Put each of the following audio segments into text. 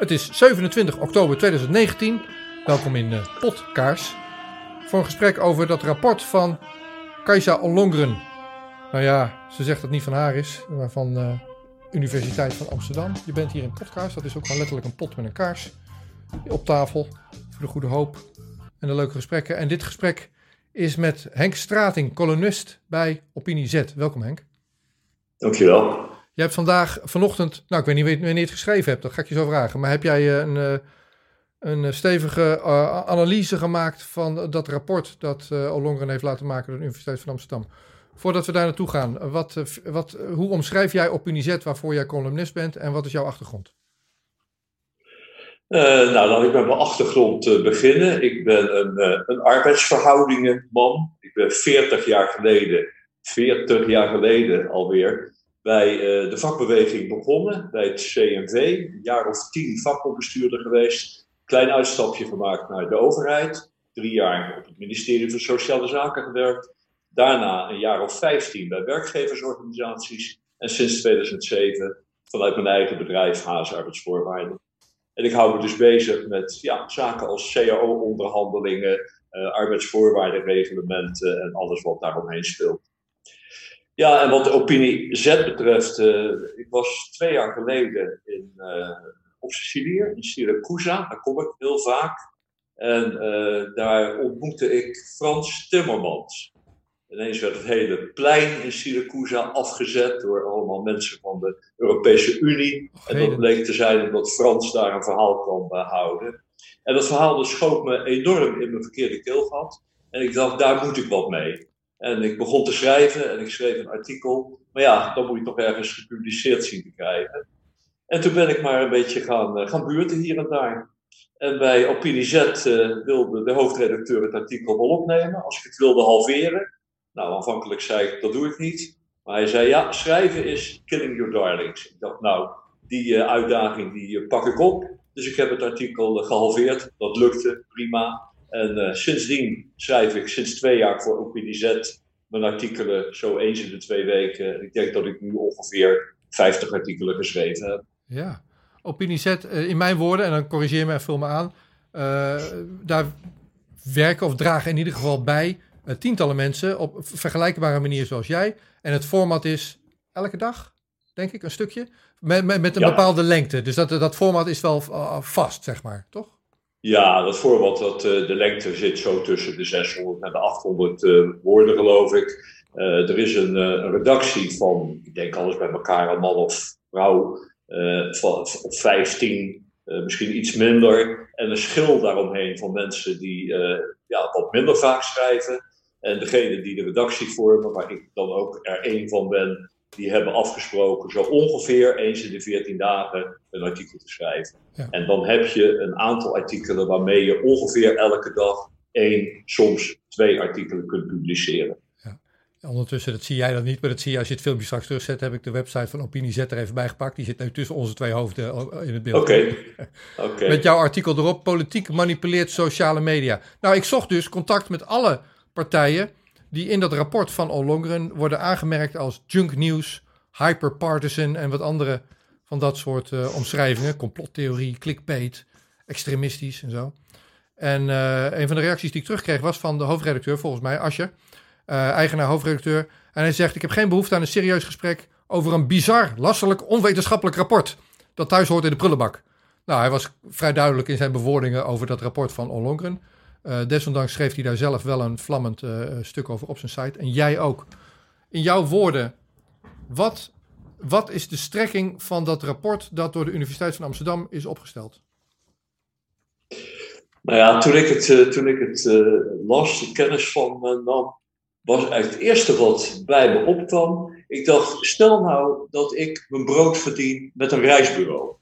Het is 27 oktober 2019. Welkom in uh, Potkaars. Voor een gesprek over dat rapport van Kajsa Ollongren. Nou ja, ze zegt dat het niet van haar is, maar van de uh, Universiteit van Amsterdam. Je bent hier in Potkaars. Dat is ook gewoon letterlijk een pot met een kaars. Op tafel voor de goede hoop en de leuke gesprekken. En dit gesprek is met Henk Strating, columnist bij Opinie Z. Welkom Henk. Dankjewel. Je hebt vandaag, vanochtend, nou ik weet niet wanneer je het geschreven hebt, dat ga ik je zo vragen. Maar heb jij eh, een, eh, een stevige uh, analyse gemaakt van dat rapport dat uh, Olongren heeft laten maken door de Universiteit van Amsterdam? Voordat we daar naartoe gaan, wat, wat, hoe omschrijf jij Opinizet waarvoor jij columnist bent en wat is jouw achtergrond? Uh, nou, laat ik met mijn achtergrond beginnen. Ik ben een, een arbeidsverhoudingenman. Ik ben 40 jaar geleden, 40 jaar geleden alweer, bij de vakbeweging begonnen, bij het CNV. Een jaar of tien vakbondbestuurder geweest. Klein uitstapje gemaakt naar de overheid. Drie jaar op het ministerie van Sociale Zaken gewerkt. Daarna een jaar of 15 bij werkgeversorganisaties. En sinds 2007 vanuit mijn eigen bedrijf Haas Arbeidsvoorwaarden. En ik hou me dus bezig met ja, zaken als CAO-onderhandelingen, uh, arbeidsvoorwaardenreglementen en alles wat daaromheen speelt. Ja, en wat de opinie Z betreft, uh, ik was twee jaar geleden in, uh, op Sicilië, in Siracusa, daar kom ik heel vaak. En daar ontmoette ik Frans Timmermans. Ineens werd het hele plein in Siracusa afgezet door allemaal mensen van de Europese Unie. En dat bleek te zijn omdat Frans daar een verhaal kwam houden. En dat verhaal dus schoot me enorm in mijn verkeerde keelgat. En ik dacht, daar moet ik wat mee. En ik begon te schrijven en ik schreef een artikel. Maar ja, dan moet je toch ergens gepubliceerd zien te krijgen. En toen ben ik maar een beetje gaan, gaan buurten hier en daar. En bij Opinie Z uh, wilde de hoofdredacteur het artikel wel opnemen. Als ik het wilde halveren. Nou, aanvankelijk zei ik, dat doe ik niet. Maar hij zei, ja, schrijven is killing your darlings. Ik dacht, nou, die uh, uitdaging die pak ik op. Dus ik heb het artikel gehalveerd. Dat lukte, prima. En sindsdien schrijf ik sinds twee jaar voor OPDZ mijn artikelen zo eens in de twee weken. En ik denk dat ik nu ongeveer 50 artikelen geschreven heb. Ja, OpinieZ, in mijn woorden, en dan corrigeer me en vul me aan. daar werken of dragen in ieder geval bij uh, tientallen mensen op vergelijkbare manier zoals jij. En het format is elke dag, denk ik, een stukje. Met, met, met een ja. bepaalde lengte. Dus dat, dat format is wel uh, vast, zeg maar, toch? Ja, dat format, dat, uh, de lengte zit zo tussen de 600 en de 800 uh, woorden, geloof ik. Uh, er is een, redactie van, ik denk alles bij elkaar, een man of vrouw, van, of 15, misschien iets minder. En een schil daaromheen van mensen die ja, wat minder vaak schrijven. En degene die de redactie vormen, waar ik dan ook er één van ben, die hebben afgesproken zo ongeveer eens in de 14 dagen een artikel te schrijven. Ja. En dan heb je een aantal artikelen waarmee je ongeveer elke dag één, soms twee artikelen kunt publiceren. Ja. Ondertussen, dat zie jij dan niet, maar dat zie je als je het filmpje straks terugzet, heb ik de website van Opinie Z er even bij gepakt. Die zit nu tussen onze twee hoofden in het beeld. Oké. Okay. Okay. Met jouw artikel erop, politiek manipuleert sociale media. Nou, ik zocht dus contact met alle partijen die in dat rapport van Ollongren worden aangemerkt als junk news, hyperpartisan en wat andere van dat soort uh, omschrijvingen. Complottheorie, clickbait, extremistisch en zo. En uh, een van de reacties die ik terugkreeg was van de hoofdredacteur, volgens mij, Asje, uh, eigenaar hoofdredacteur. En hij zegt, ik heb geen behoefte aan een serieus gesprek over een bizar, lastelijk, onwetenschappelijk rapport dat thuis hoort in de prullenbak. Nou, hij was vrij duidelijk in zijn bewoordingen over dat rapport van Ollongren. Uh, desondanks schreef hij daar zelf wel een vlammend uh, stuk over op zijn site. En jij ook. In jouw woorden, wat, wat is de strekking van dat rapport dat door de Universiteit van Amsterdam is opgesteld? Nou ja, toen ik het, toen ik het las, de kennis van nam, was eigenlijk het eerste wat bij me opkwam. Ik dacht, stel nou dat ik mijn brood verdien met een reisbureau.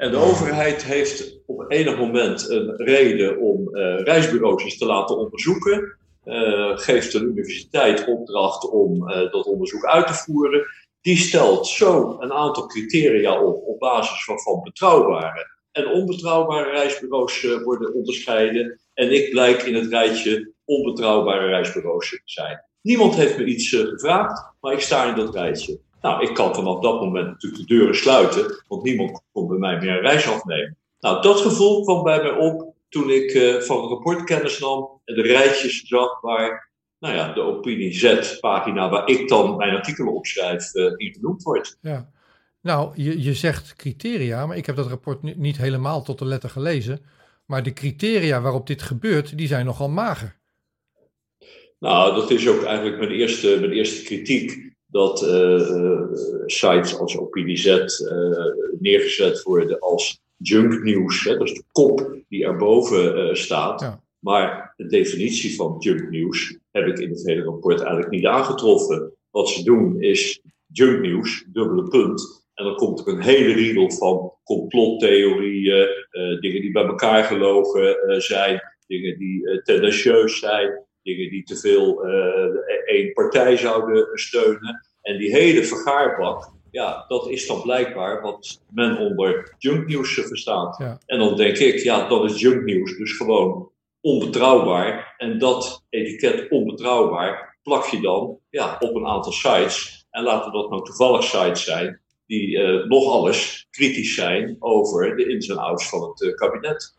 En de overheid heeft op enig moment een reden om uh, reisbureaus te laten onderzoeken. Uh, geeft een universiteit opdracht om uh, dat onderzoek uit te voeren. Die stelt zo een aantal criteria op, op basis waarvan betrouwbare en onbetrouwbare reisbureaus worden onderscheiden. En ik blijk in het rijtje onbetrouwbare reisbureaus te zijn. Niemand heeft me iets gevraagd, maar ik sta in dat rijtje. Nou, ik kan vanaf dat moment natuurlijk de deuren sluiten, want niemand kon bij mij meer een reis afnemen. Nou, dat gevoel kwam bij mij op toen ik uh, van het rapport kennis nam en de rijtjes zag waar nou ja, de opinie Z-pagina waar ik dan mijn artikelen opschrijf uh, in genoemd wordt. Ja. Nou, je, je zegt criteria, maar ik heb dat rapport niet helemaal tot de letter gelezen. Maar de criteria waarop dit gebeurt, die zijn nogal mager. Nou, dat is ook eigenlijk mijn eerste, mijn eerste kritiek. Dat uh, sites als OpinieZ uh, neergezet worden als junk nieuws. Dat is de kop die erboven staat. Ja. Maar de definitie van junk nieuws heb ik in het hele rapport eigenlijk niet aangetroffen. Wat ze doen is junk nieuws, dubbele punt. En dan komt er een hele riedel van complottheorieën, uh, dingen die bij elkaar gelogen uh, zijn, dingen die uh, tendentieus zijn, dingen die te veel één partij zouden steunen. En die hele vergaarbak, ja, dat is dan blijkbaar wat men onder junknieuws verstaat. Ja. En dan denk ik, ja, dat is junknieuws, dus gewoon onbetrouwbaar. En dat etiket onbetrouwbaar plak je dan ja, op een aantal sites. En laten dat nou toevallig sites zijn die uh, nog alles kritisch zijn over de ins en outs van het uh, kabinet.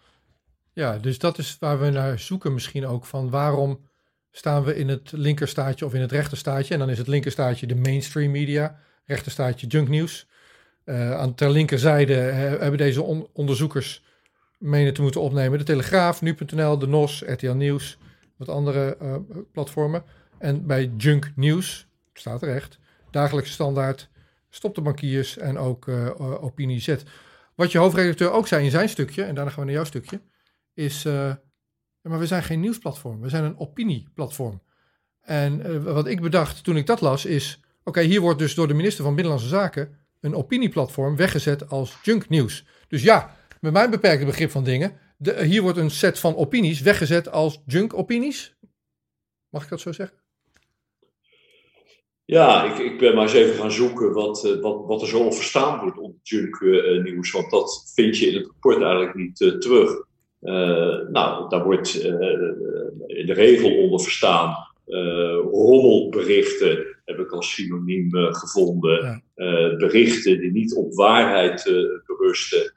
Ja, dus dat is waar we naar zoeken misschien ook van waarom staan we in het linkerstaatje of in het rechterstaatje. En dan is het linkerstaatje de mainstream media, rechterstaatje junknieuws. Uh, aan ter linkerzijde hebben deze onderzoekers menen te moeten opnemen de Telegraaf, Nu.nl, de NOS, RTL Nieuws, wat andere platformen. En bij Junk Nieuws, staat er echt, dagelijkse standaard, Stop de bankiers en ook uh, Opinie Z. Wat je hoofdredacteur ook zei in zijn stukje, en daarna gaan we naar jouw stukje, is, maar we zijn geen nieuwsplatform, we zijn een opinieplatform. En uh, wat ik bedacht toen ik dat las is, oké, hier wordt dus door de minister van Binnenlandse Zaken een opinieplatform weggezet als junk nieuws. Dus ja, met mijn beperkte begrip van dingen, de, hier wordt een set van opinies weggezet als junk opinies. Mag ik dat zo zeggen? Ja, ik, ik ben maar eens even gaan zoeken wat, uh, wat, wat er zo verstaan wordt onder junk nieuws. Want dat vind je in het rapport eigenlijk niet terug. Nou, daar wordt in de regel onder verstaan rommelberichten, heb ik als synoniem gevonden. Ja. berichten die niet op waarheid berusten.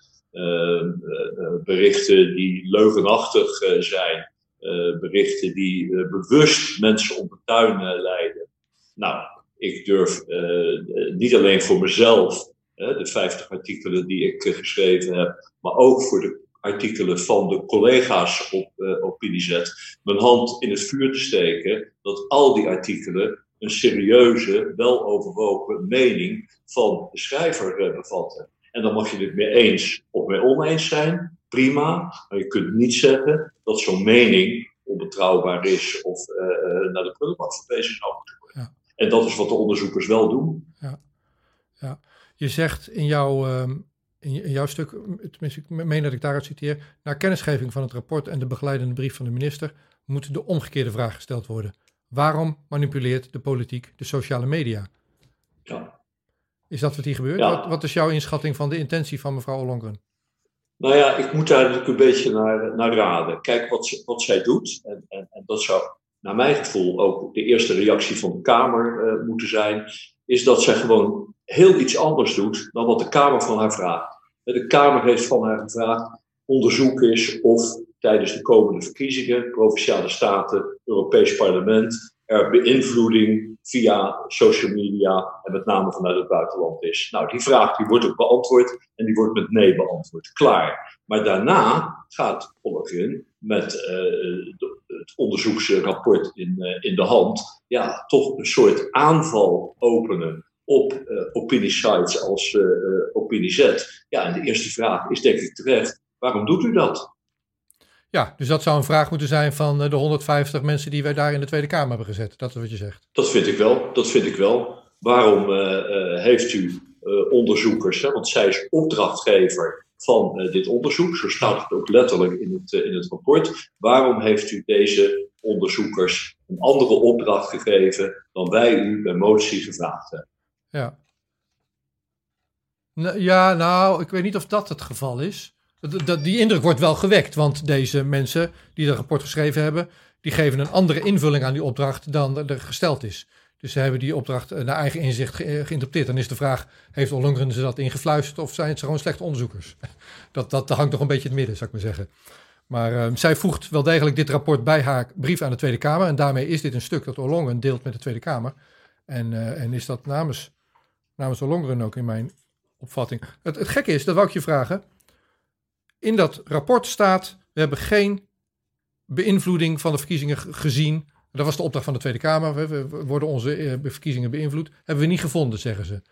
berichten die leugenachtig zijn. berichten die bewust mensen op de tuin leiden. Nou, ik durf niet alleen voor mezelf, de 50 artikelen die ik geschreven heb, maar ook voor de artikelen van de collega's op OpinieZ, mijn hand in het vuur te steken dat al die artikelen een serieuze, weloverwogen mening van de schrijver bevatten. En dan mag je het mee eens of mee oneens zijn, prima. Maar je kunt niet zeggen dat zo'n mening onbetrouwbaar is of naar de prullenbak verwezen zou moeten en dat is wat de onderzoekers wel doen. Ja, ja. je zegt in jouw, ehm, in jouw stuk, tenminste ik meen dat ik daaruit citeer, na kennisgeving van het rapport en de begeleidende brief van de minister moet de omgekeerde vraag gesteld worden. Waarom manipuleert de politiek de sociale media? Ja. Is dat wat hier gebeurt? Wat, wat, is jouw inschatting van de intentie van mevrouw Ollongren? Nou ja, ik moet daar natuurlijk een beetje naar, naar raden. Kijk wat, ze, wat zij doet. En, en, en dat zou naar mijn gevoel ook de eerste reactie van de Kamer uh, moeten zijn, is dat zij gewoon heel iets anders doet dan wat de Kamer van haar vraagt. De Kamer heeft van haar gevraagd onderzoek is of tijdens de komende verkiezingen, provinciale staten, Europees parlement, er beïnvloeding via social media en met name vanuit het buitenland is. Nou, die vraag die wordt ook beantwoord en die wordt met nee beantwoord. Klaar. Maar daarna gaat Ollongren met uh, het onderzoeksrapport in, uh, in de hand, ja, toch een soort aanval openen op uh, opiniesites als uh, OpinieZ. Ja, en de eerste vraag is denk ik terecht, waarom doet u dat? Ja, dus dat zou een vraag moeten zijn van de 150 mensen die wij daar in de Tweede Kamer hebben gezet. Dat is wat je zegt. Dat vind ik wel, dat vind ik wel. Waarom heeft u onderzoekers, hè, want zij is opdrachtgever van dit onderzoek. Zo staat het ook letterlijk in het, in het rapport. Waarom heeft u deze onderzoekers een andere opdracht gegeven dan wij u bij motie gevraagd hebben? Ja. ja, nou, ik weet niet of dat het geval is. Die indruk wordt wel gewekt, want deze mensen die dat rapport geschreven hebben, die geven een andere invulling aan die opdracht dan er gesteld is. Dus ze hebben die opdracht naar eigen inzicht geïnterpreteerd. Dan is de vraag, heeft Ollongren ze dat ingefluisterd of zijn ze gewoon slechte onderzoekers? Dat, dat hangt nog een beetje in het midden, zou ik maar zeggen. Maar uh, zij voegt wel degelijk dit rapport bij haar brief aan de Tweede Kamer. En daarmee is dit een stuk dat Ollongren deelt met de Tweede Kamer. En, uh, en is dat namens, namens Ollongren ook in mijn opvatting. Het, het gekke is, dat wou ik je vragen. In dat rapport staat, we hebben geen beïnvloeding van de verkiezingen gezien. Dat was de opdracht van de Tweede Kamer. We, worden onze uh, verkiezingen beïnvloed. Hebben we niet gevonden, zeggen ze.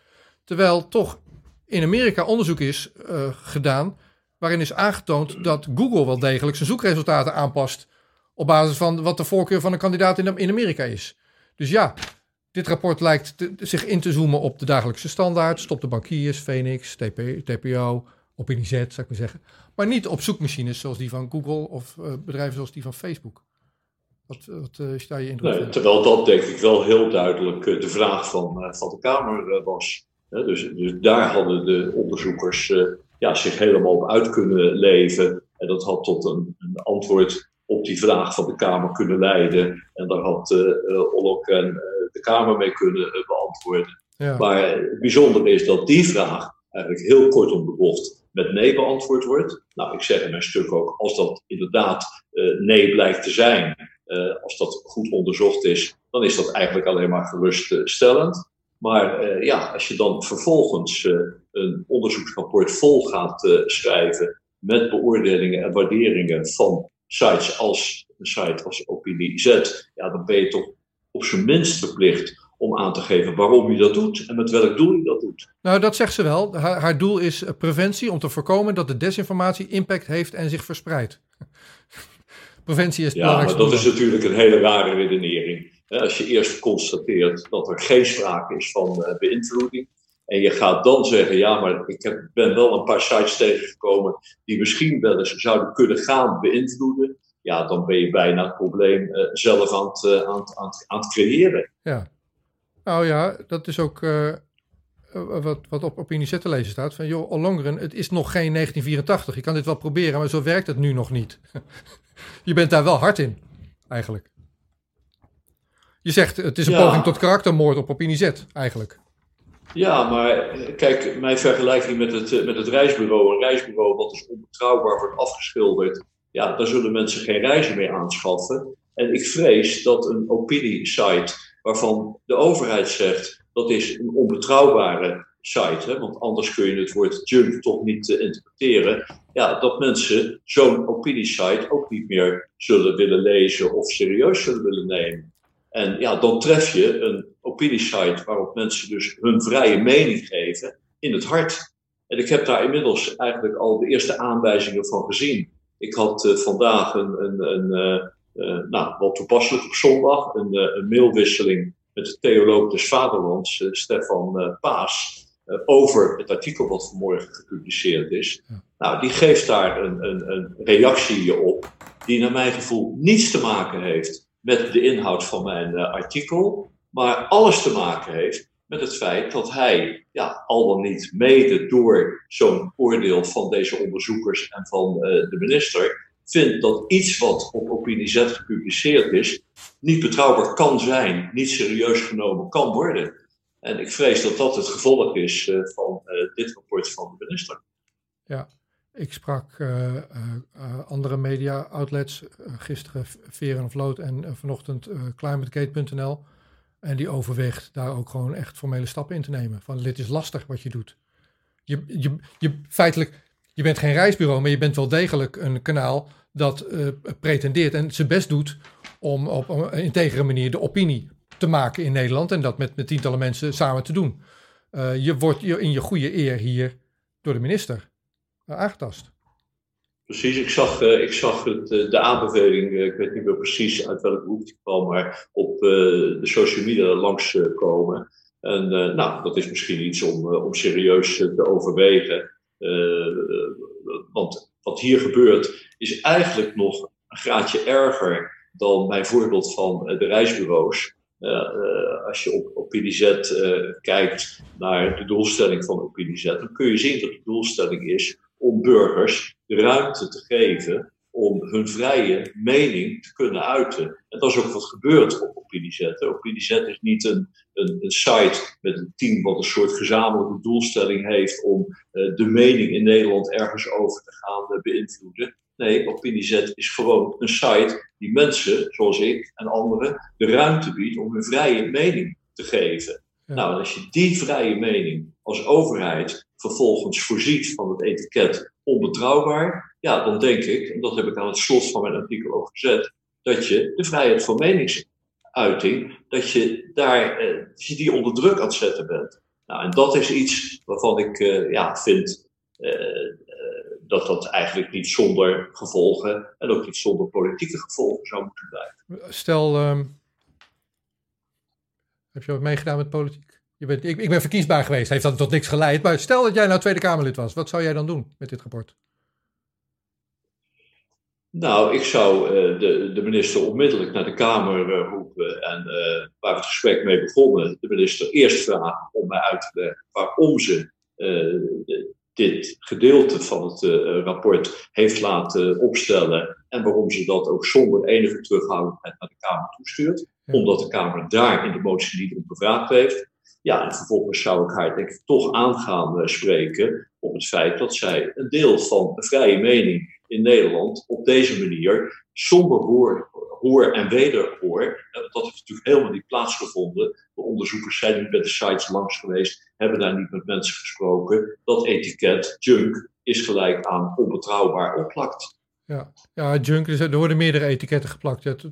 Terwijl toch in Amerika onderzoek is uh, gedaan waarin is aangetoond dat Google wel degelijk zijn zoekresultaten aanpast op basis van wat de voorkeur van een kandidaat in Amerika is. Dus ja, dit rapport lijkt zich in te zoomen op de dagelijkse standaard, stop de bankiers, Phoenix, TP, TPO, OpinieZ, zou ik maar zeggen. Maar niet op zoekmachines zoals die van Google of uh, bedrijven zoals die van Facebook. Wat, wat uh, sta je in? Nee, terwijl dat denk ik wel heel duidelijk de vraag van, van de Kamer was. Dus, dus, daar hadden de onderzoekers ja, zich helemaal op uit kunnen leven. En dat had tot een, een antwoord op die vraag van de Kamer kunnen leiden. En daar had uh, Ollok en de Kamer mee kunnen uh, beantwoorden. Ja. Maar het bijzondere is dat die vraag eigenlijk heel kort om de bocht met nee beantwoord wordt. Nou, ik zeg in mijn stuk ook, als dat inderdaad nee blijkt te zijn, als dat goed onderzocht is, dan is dat eigenlijk alleen maar geruststellend. Maar ja, als je dan vervolgens een onderzoeksrapport vol gaat schrijven met beoordelingen en waarderingen van sites als een site als OpinieZ, ja, dan ben je toch op zijn minst verplicht om aan te geven waarom je dat doet en met welk doel je dat doet. Nou, dat zegt ze wel. Haar, haar doel is eh, preventie om te voorkomen dat de desinformatie impact heeft en zich verspreidt. preventie is het Ja, maar dat is natuurlijk een hele rare redenering. Als je eerst constateert dat er geen sprake is van uh, beïnvloeding, en je gaat dan zeggen, ja, maar ik heb, ben wel een paar sites tegengekomen die misschien wel eens zouden kunnen gaan beïnvloeden. Ja, dan ben je bijna het probleem uh, zelf aan het, uh, aan, het, aan, het, aan het creëren. Ja, nou ja, dat is ook uh, wat, wat op opinie te lezen staat. Van joh, Ollongren, het is nog geen 1984. Je kan dit wel proberen, maar zo werkt het nu nog niet. je bent daar wel hard in, eigenlijk. Je zegt, het is een ja. poging tot karaktermoord op opinie Z, eigenlijk. Ja, maar kijk, mijn vergelijking met het, eh, met het reisbureau. Een reisbureau wat dus onbetrouwbaar wordt afgeschilderd. Ja, daar zullen mensen geen reizen meer aanschaffen. En ik vrees dat een opiniesite waarvan de overheid zegt dat is een onbetrouwbare site, hè, want anders kun je het woord junk toch niet uh, interpreteren. Ja, dat mensen zo'n opiniesite ook niet meer zullen willen lezen of serieus zullen willen nemen. En ja, dan tref je een opiniesite waarop mensen dus hun vrije mening geven in het hart. En ik heb daar inmiddels eigenlijk al de eerste aanwijzingen van gezien. Ik had uh, vandaag een, een, een uh, uh, nou, wat toepasselijk op zondag, een, een mailwisseling met de theoloog des Vaderlands, Stefan Paas, over het artikel wat vanmorgen gepubliceerd is. Ja. Nou, die geeft daar een, een, een reactie op, die naar mijn gevoel niets te maken heeft met de inhoud van mijn artikel, maar alles te maken heeft met het feit dat hij, ja, al dan niet mede door zo'n oordeel van deze onderzoekers en van uh, de minister, vindt dat iets wat op Opinie Z gepubliceerd is, niet betrouwbaar kan zijn, niet serieus genomen kan worden. En ik vrees dat dat het gevolg is uh, van uh, dit rapport van de minister. Ja, ik sprak andere media outlets, gisteren Veren of Lood en vanochtend climategate.nl. En die overweegt daar ook gewoon echt formele stappen in te nemen. Van dit is lastig wat je doet. Je, je, je, feitelijk, je bent geen reisbureau, maar je bent wel degelijk een kanaal dat uh, pretendeert en zijn best doet om op een integere manier de opinie te maken in Nederland. En dat met, met tientallen mensen samen te doen. Uh, je wordt in je goede eer hier door de minister aangetast. Precies, ik zag, uh, ik zag het, uh, de aanbeveling, uh, ik weet niet meer precies uit welk hoek die kwam, maar op de social media langskomen. En nou, dat is misschien iets om, om serieus te overwegen. want wat hier gebeurt is eigenlijk nog een graadje erger dan mijn voorbeeld van de reisbureaus. als je op, op PDZ kijkt naar de doelstelling van OpinieZ, dan kun je zien dat de doelstelling is om burgers de ruimte te geven om hun vrije mening te kunnen uiten. En dat is ook wat gebeurt op OpinieZet. OpinieZet is niet een, een, een, site met een team wat een soort gezamenlijke doelstelling heeft om uh, de mening in Nederland ergens over te gaan uh, beïnvloeden. Nee, OpinieZet is gewoon een site die mensen, zoals ik en anderen, de ruimte biedt om hun vrije mening te geven. Nou, als je die vrije mening als overheid vervolgens voorziet van het etiket onbetrouwbaar, ja, dan denk ik, en dat heb ik aan het slot van mijn artikel ook gezet, dat je de vrijheid van meningsuiting, dat je daar, eh, je die onder druk aan het zetten bent. Nou, en dat is iets waarvan ik eh, ja, vind eh, eh, dat dat eigenlijk niet zonder gevolgen en ook niet zonder politieke gevolgen zou moeten blijven. Stel, ehm, heb je wat meegedaan met politiek? Je bent, ik, ik ben verkiesbaar geweest, heeft dat tot niks geleid. Maar stel dat jij nou Tweede Kamerlid was, wat zou jij dan doen met dit rapport? Nou, ik zou uh, de, de, minister onmiddellijk naar de Kamer uh, roepen en uh, waar we het gesprek mee begonnen, de minister eerst vragen om mij uit te leggen waarom ze dit gedeelte van het rapport heeft laten opstellen en waarom ze dat ook zonder enige terughoudendheid naar de Kamer toestuurt. Omdat de Kamer daar in de motie niet om gevraagd heeft. Ja, en vervolgens zou ik haar denk ik toch aan gaan spreken op het feit dat zij een deel van de vrije mening in Nederland op deze manier, zonder hoor, hoor en wederhoor, dat heeft natuurlijk helemaal niet plaatsgevonden. De onderzoekers zijn niet bij de sites langs geweest, hebben daar niet met mensen gesproken. Dat etiket, junk, is gelijk aan onbetrouwbaar opplakt. Ja, ja junk, er worden meerdere etiketten geplakt.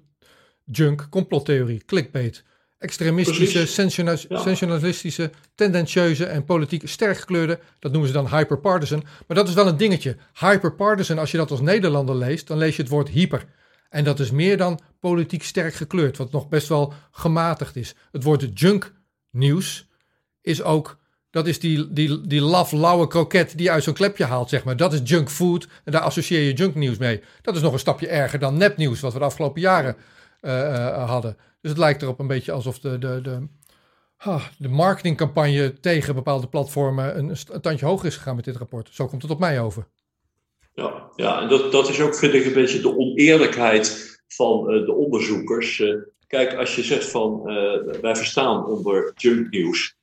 Junk, complottheorie, clickbait extremistische, sensationalistische, tendentieuze en politiek sterk gekleurde. Dat noemen ze dan hyperpartisan. Maar dat is wel een dingetje. Hyperpartisan, als je dat als Nederlander leest, dan lees je het woord hyper. En dat is meer dan politiek sterk gekleurd, wat nog best wel gematigd is. Het woord junk nieuws is ook, dat is die, die, die laf, lauwe kroket die je uit zo'n klepje haalt, zeg maar. Dat is junk food en daar associeer je junk nieuws mee. Dat is nog een stapje erger dan nepnieuws, wat we de afgelopen jaren uh, uh, hadden. Dus het lijkt erop een beetje alsof de, de, de, de marketingcampagne tegen bepaalde platformen een, een tandje hoger is gegaan met dit rapport. Zo komt het op mij over. Ja, ja en dat, dat is ook, vind ik, een beetje de oneerlijkheid van uh, de onderzoekers. Uh, kijk, als je zegt van uh, wij verstaan onder junknieuws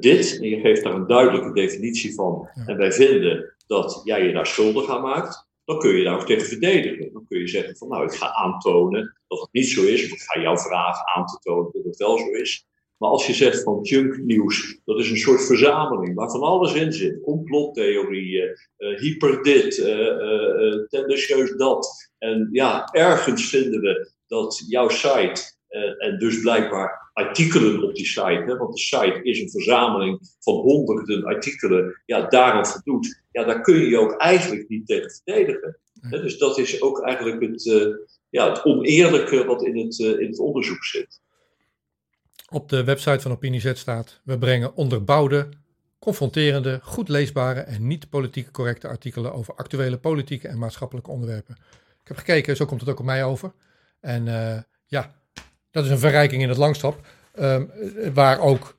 dit, en je geeft daar een duidelijke definitie van, ja. en wij vinden dat jij je daar schuldig aan maakt, dan kun je daar ook tegen verdedigen. Dan kun je zeggen van nou, ik ga aantonen dat het niet zo is, of ik ga jou vragen aan te tonen dat het wel zo is. Maar als je zegt van junk nieuws, dat is een soort verzameling waar van alles in zit. Complottheorieën, uh, hyper dit, uh, uh, tendentieus dat. En ja, ergens vinden we dat jouw site, en dus blijkbaar artikelen op die site, want de site is een verzameling van honderden artikelen, ja, daaraan voldoet. Ja, daar kun je je ook eigenlijk niet tegen verdedigen. Hè, dus dat is ook eigenlijk het, ja, het oneerlijke wat in het, in het onderzoek zit. Op de website van OpinieZ staat: We brengen onderbouwde, confronterende, goed leesbare en niet politiek correcte artikelen over actuele politieke en maatschappelijke onderwerpen. Ik heb gekeken, zo komt het ook op mij over. En uh, ja, dat is een verrijking in het langstap, um, waar ook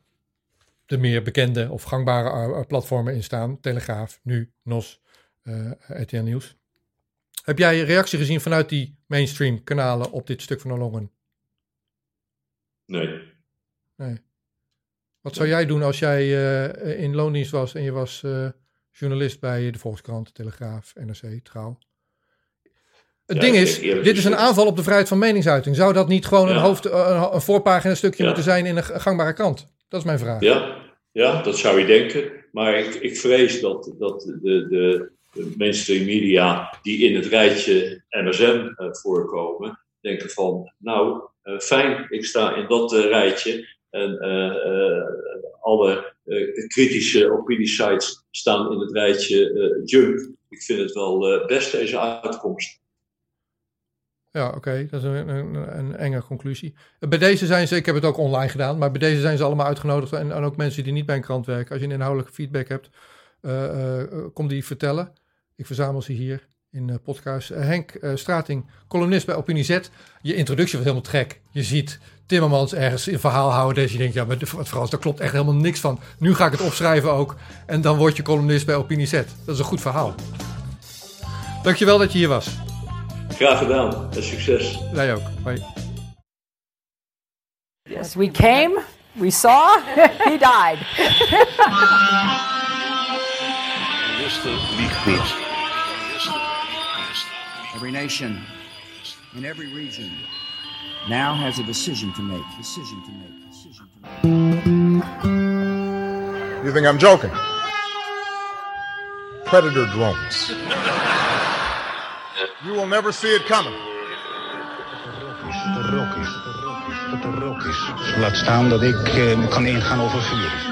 de meer bekende of gangbare platformen in staan: Telegraaf, Nu, NOS, uh, RTL Nieuws. Heb jij reactie gezien vanuit die mainstream kanalen op dit stuk van de longen? Nee. Nee. Wat zou jij doen als jij uh, in loondienst was en je was uh, journalist bij de Volkskrant, Telegraaf, NRC, Trouw? Het ja, ding is, dit is een aanval op de vrijheid van meningsuiting. Zou dat niet gewoon ja. een, hoofd, een, een voorpagina stukje ja. moeten zijn in een gangbare krant? Dat is mijn vraag. Ja, ja dat zou je denken. Maar ik, ik vrees dat, dat de, de, de mainstream media die in het rijtje MSM uh, voorkomen, denken van, nou, uh, fijn, ik sta in dat uh, rijtje. En alle kritische opiniesites staan in het rijtje junk. Ik vind het wel best deze uitkomst. Ja, oké, dat is een, een, enge conclusie. Bij deze zijn ze, ik heb het ook online gedaan, maar bij deze zijn ze allemaal uitgenodigd. En, en ook mensen die niet bij een krant werken. Als je een inhoudelijke feedback hebt, uh, uh, kom die vertellen. Ik verzamel ze hier in uh, podcast. Henk Strating, columnist bij Opinie Z. Je introductie was helemaal gek. Je ziet Timmermans ergens een verhaal houden. Dus je denkt, ja, maar Frans, daar klopt echt helemaal niks van. Nu ga ik het opschrijven ook. En dan word je columnist bij Opinie Z. Dat is een goed verhaal. Dankjewel dat je hier was. Graag gedaan en succes. Wij ook. Hoi. Yes, we came, we saw, he died. Every nation in every region now has a decision to make. Decision to make. Decision to make. You think I'm joking? Predator drones. You will never see it coming. Rook is. Rook is. Laat staan dat ik eh, kan ingaan over vuur.